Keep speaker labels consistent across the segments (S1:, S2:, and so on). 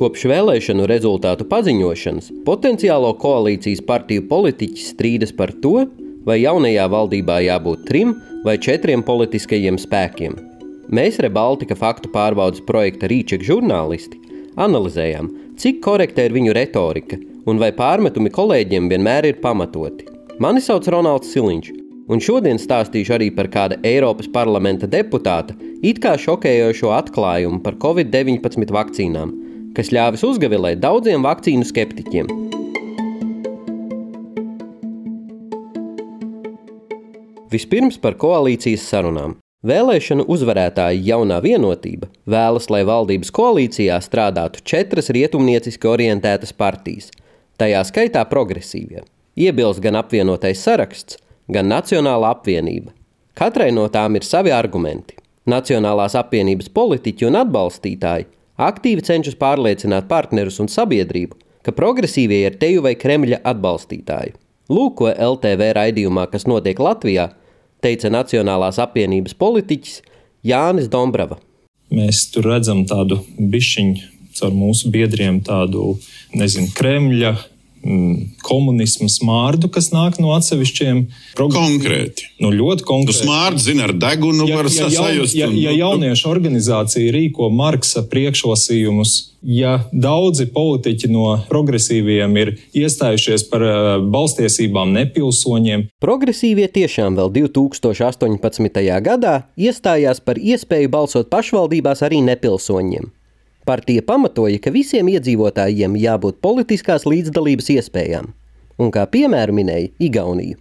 S1: Kopš vēlēšanu rezultātu paziņošanas potenciālo koalīcijas partiju politiķi strīdas par to, vai jaunajā valdībā jābūt trim vai četriem politiskajiem spēkiem. Mēs Rebaltika faktu pārbaudas projekta Rīčeka žurnālisti analizējām, cik korekta ir viņu retorika un vai pārmetumi kolēģiem vienmēr ir pamatoti. Mani sauc Ronalds Siliņš, un šodien stāstīšu arī par kāda Eiropas parlamenta deputāta it kā šokējošo atklājumu par Covid-19 vakcīnām kas ļāvis uzgavilēt daudziem vakcīnu skeptiķiem. Vispirms par koalīcijas sarunām. Vēlēšanu uzvarētāja jaunā vienotība vēlas, lai valdības koalīcijā strādātu četras rietumnieciski orientētas partijas, tajā skaitā progresīvie. Iebilst gan apvienotais saraksts, gan Nacionāla apvienība. Katrai no tām ir savi argumenti. Nacionālās apvienības politiķi un atbalstītāji aktīvi cenšas pārliecināt partnerus un sabiedrību, ka progresīvie ir teju vai Kremļa atbalstītāji. Lūk, ko LTV raidījumā, kas notiek Latvijā, teica Nacionālās apvienības politiķis Jānis Dombrava.
S2: Mēs tur redzam tādu bišķiņu caur mūsu biedriem, tādu, nezinu, Kremļa komunismu smārdu, kas nāk no atsevišķiem
S3: konkrēti.
S2: Nu, ļoti konkrēti.
S3: Tu smārdu zini ar degunu, ja, var ja, sajust.
S2: Ja, ja jauniešu organizācija rīko Marksa priekšlasījumus, ja daudzi politiķi no progresīviem ir iestājušies par uh, balstiesībām nepilsoņiem.
S1: Progresīvie tiešām vēl 2018. gadā iestājās par iespēju balsot pašvaldībās arī nepilsoņiem. Partija pamatoja, ka visiem iedzīvotājiem jābūt politiskās līdzdalības iespējām, un kā piemēru minēja Igauniju.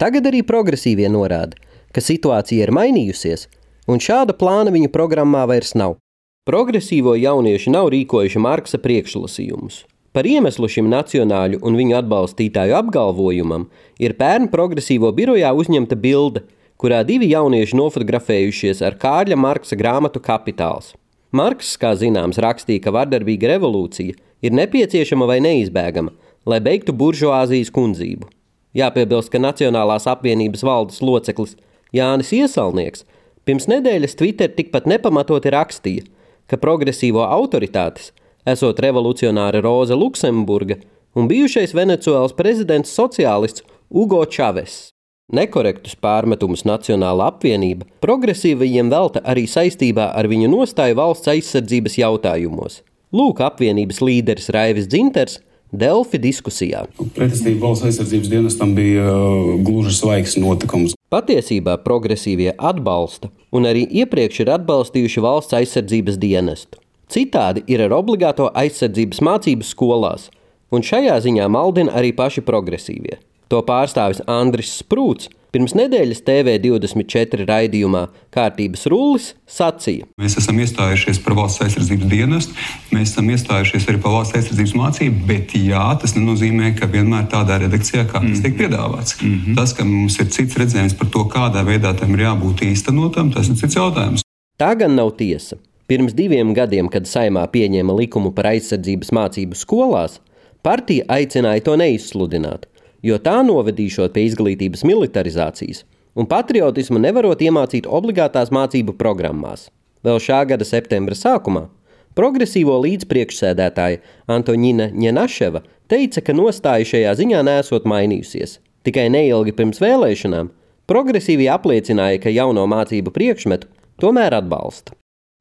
S1: Tagad arī progresīvie norāda, ka situācija ir mainījusies, un šāda plāna viņu programmā vairs nav. Progresīvo jaunieši nav rīkojuši Marksa priekšlasījumus. Par iemeslu šim nacionāļu un viņu atbalstītāju apgalvojumam ir pērn progresīvo birojā uzņemta bilde, kurā divi jaunieši nofotografējušies ar Kārļa Marksa grāmatu Kapitāls. Marks, kā zināms, rakstīja, ka vardarbīga revolūcija ir nepieciešama vai neizbēgama, lai beigtu buržuāzijas kundzību. Jāpiebilst, ka Nacionālās apvienības valdes loceklis Jānis Iesalnieks pirms nedēļas Twitter tikpat nepamatoti rakstīja, ka progresīvo autoritātes, esot revolucionāra Roza Luksemburga un bijušais Venecuēlas prezidents sociālists Ugo Čaves. Nekorektus pārmetumus Nacionāla apvienība progresīvajiem velta arī saistībā ar viņu nostāju valsts aizsardzības jautājumos. Lūk, apvienības līderis Raivis Dzinters Delfi diskusijā.
S4: Pretestība valsts aizsardzības dienestam bija uh, gluži svaigs notikums.
S1: Patiesībā progresīvie atbalsta un arī iepriekš ir atbalstījuši valsts aizsardzības dienestu. Citādi ir ar obligāto aizsardzības mācību skolās, un šajā ziņā maldina arī paši progresīvie. To pārstāvis Andris Sprūts pirms nedēļas TV24 raidījumā Kārtības rullis sacīja:
S5: Mēs esam iestājušies par valsts aizsardzības dienestu, mēs esam iestājušies arī par valsts aizsardzības mācību, bet jā, tas nenozīmē, ka vienmēr tādā redakcijā, kā tas tiek piedāvāts. Mm -hmm. Tas, ka mums ir cits redzējums par to, kādā veidā tam ir jābūt īstenotam, tas ir cits jautājums.
S1: Tā gan nav tiesa. Pirms diviem gadiem, kad saimā pieņēma likumu par aizsardzības mācību skolās, partija aicināja to neizsludināt jo tā novedīšot pie izglītības militarizācijas un patriotismu nevarot iemācīt obligātās mācību programmās. Vēl šā gada septembra sākumā progresīvo līdzpriekšsēdētāja Antonina Ņenaševa teica, ka nostāja šajā ziņā nesot mainījusies. Tikai neilgi pirms vēlēšanām progresīvi apliecināja, ka jauno mācību priekšmetu tomēr atbalsta.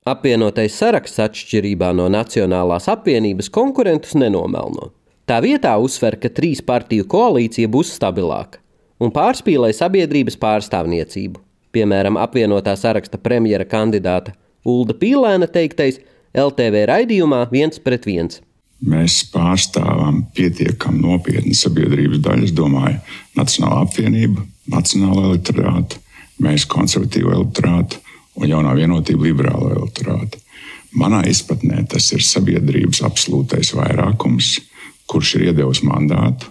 S1: Apvienotais saraksts atšķirībā no Nacionālās apvienības konkurentus nenomelno. Tā vietā uzsver, ka trīs partiju koalīcija būs stabilāka un pārspīlē sabiedrības pārstāvniecību. Piemēram, apvienotā saraksta premjera kandidāta Ulda Pīlēna teiktais LTV raidījumā viens pret viens.
S6: Mēs pārstāvam pietiekami nopietnu sabiedrības daļu, es domāju, Nacionāla apvienība, Nacionāla elektorāta, mēs konservatīva elektorāta un jaunā vienotība liberāla elektorāta. Manā izpratnē tas ir sabiedrības absolūtais vairākums, kurš ir iedevis mandātu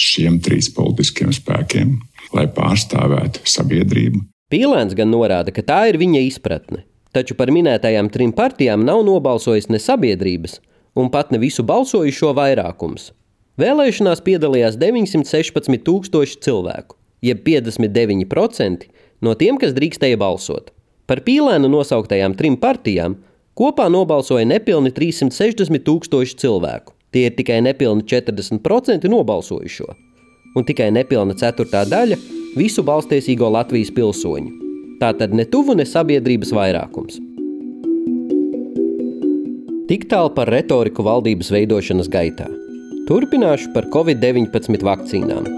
S6: šiem trīs politiskiem spēkiem, lai pārstāvētu sabiedrību.
S1: Pīlēns gan norāda, ka tā ir viņa izpratne, taču par minētajām trim partijām nav nobalsojis ne sabiedrības, un pat ne visu balsojušo vairākums. Vēlēšanās piedalījās 916 tūkstoši cilvēku, jeb 59% no tiem, kas drīkstēja balsot. Par pīlēnu nosauktajām trim partijām Kopā nobalsoja nepilni 360 tūkstoši cilvēku. Tie ir tikai nepilni 40% nobalsojušo, un tikai nepilna ceturtā daļa visu balstiesīgo Latvijas pilsoņu. Tātad ne tuvu, ne sabiedrības vairākums. Tik tālu par retoriku valdības veidošanas gaitā. Turpināšu par Covid-19 vakcīnām.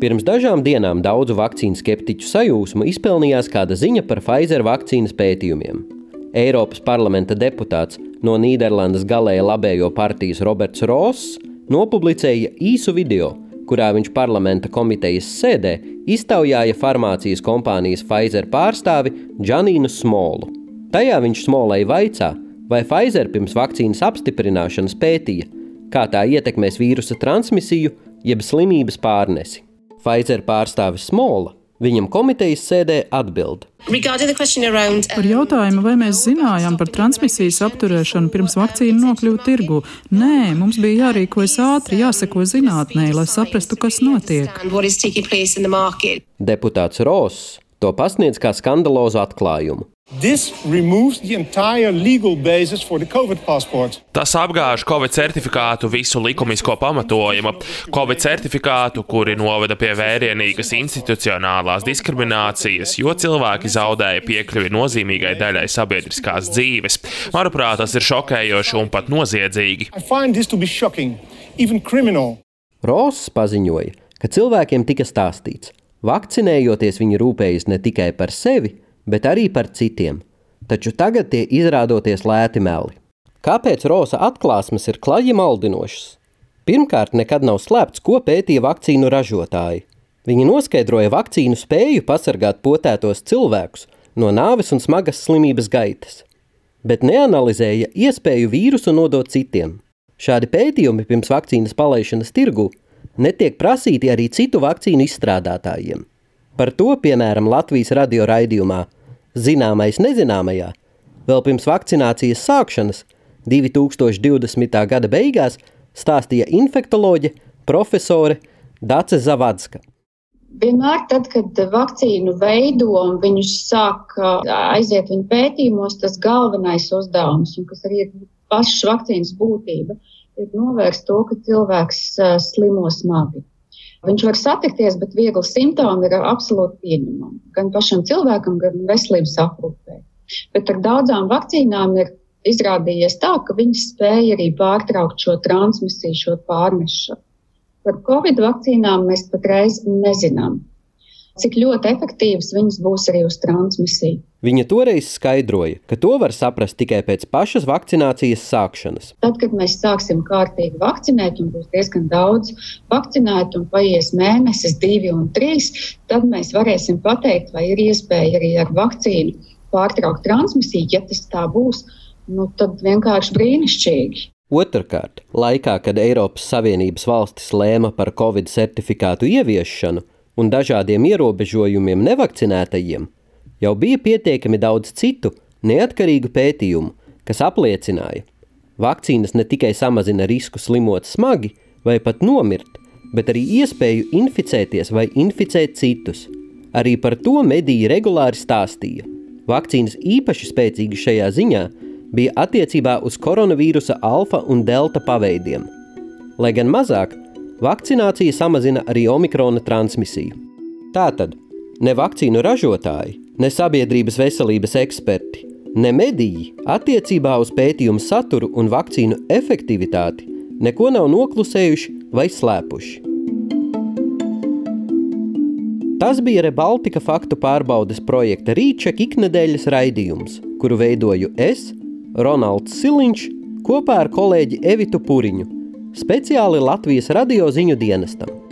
S1: Pirms dažām dienām daudzu vakcīnu skeptiķu sajūsmu izpelnījās kāda ziņa par Pfizer vakcīnas pētījumiem. Eiropas parlamenta deputāts no Nīderlandes galēja labējo partijas Roberts Ross nopublicēja īsu video, kurā viņš parlamenta komitejas sēdē iztaujāja farmācijas kompānijas Pfizer pārstāvi Džanīnu Smolu. Tajā viņš Smolai vaicā, vai Pfizer pirms vakcīnas apstiprināšanas pētīja, kā tā ietekmēs vīrusa transmisiju jeb slimības pārnesi. Pfizer pārstāvis Smola Viņam komitejas sēdē atbild.
S7: Par jautājumu, vai mēs zinājām par transmisijas apturēšanu pirms vakcīna nokļuva tirgu, nē, mums bija jārīkojas ātri, jāseko zinātnē, lai saprastu, kas notiek.
S1: Deputāts Ross to pasniedz kā skandalozu atklājumu.
S8: Tas apgāž Covid certifikātu visu likumisko pamatojumu. Covid certifikātu, kuri noveda pie vērienīgas institucionālās diskriminācijas, jo cilvēki zaudēja piekļuvi nozīmīgai daļai sabiedriskās dzīves. Manuprāt, tas ir šokējoši un pat noziedzīgi.
S1: Ross paziņoja, ka cilvēkiem tika stāstīts, vakcinējoties viņi rūpējas ne tikai par sevi, bet arī par citiem, taču tagad tie izrādoties lēti meli. Kāpēc rosa atklāsmes ir klaji maldinošas? Pirmkārt, nekad nav slēpts, ko pētīja vakcīnu ražotāji. Viņi noskaidroja vakcīnu spēju pasargāt potētos cilvēkus no nāves un smagas slimības gaitas, bet neanalizēja iespēju vīrusu nodot citiem. Šādi pētījumi pirms vakcīnas palaišanas tirgu netiek prasīti arī citu vakcīnu izstrādātājiem. Par to, piemēram, Latvijas radio raidījumā Zināmais nezināmajā vēl pirms vakcinācijas sākšanas 2020. gada beigās stāstīja infektoloģe profesore Dace Zavadska.
S9: Vienmēr, tad, kad vakcīnu veido un viņus sāk aiziet viņu pētījumos, tas galvenais uzdevums, un kas arī ir pašas vakcīnas būtība, ir novērst to, ka cilvēks slimo smagi. Viņš var satikties, bet viegli simptomi ir absolūti pieņemami gan pašam cilvēkam, gan veselības aprūpē. Bet ar daudzām vakcīnām ir izrādījies tā, ka viņas spēja arī pārtraukt šo transmisiju, šo pārnešanu. Par Covid vakcīnām mēs patreiz nezinām cik ļoti efektīvas viņas būs arī uz transmisiju.
S1: Viņa toreiz skaidroja, ka to var saprast tikai pēc pašas vakcinācijas sākšanas.
S9: Tad, kad mēs sāksim kārtīgi vakcinēt, un būs diezgan daudz vakcinētu, un paies mēnesis, divi un trīs, tad mēs varēsim pateikt, vai ir iespēja arī ar vakcīnu pārtraukt transmisiju. Ja tas tā būs, nu, tad vienkārši brīnišķīgi.
S1: Otrakārt, laikā, kad Eiropas Savienības valstis lēma par Covid certifikātu ieviešanu, un dažādiem ierobežojumiem nevakcinētajiem, jau bija pietiekami daudz citu neatkarīgu pētījumu, kas apliecināja, ka vakcīnas ne tikai samazina risku slimot smagi vai pat nomirt, bet arī iespēju inficēties vai inficēt citus. Arī par to mediji regulāri stāstīja. Vakcīnas īpaši spēcīgi šajā ziņā bija attiecībā uz koronavīrusa alfa un delta paveidiem. Lai gan mazāk, Vakcinācija samazina arī omikrona transmisiju. Tātad ne vakcīnu ražotāji, ne sabiedrības veselības eksperti, ne mediji attiecībā uz pētījumu saturu un vakcīnu efektivitāti neko nav noklusējuši vai slēpuši. Tas bija Rebaltika faktu pārbaudes projekta Rīčeka iknedēļas raidījums, kuru veidoju es, Ronalds Siliņš, kopā ar kolēģi Evitu Puriņu speciāli Latvijas radio ziņu dienestam.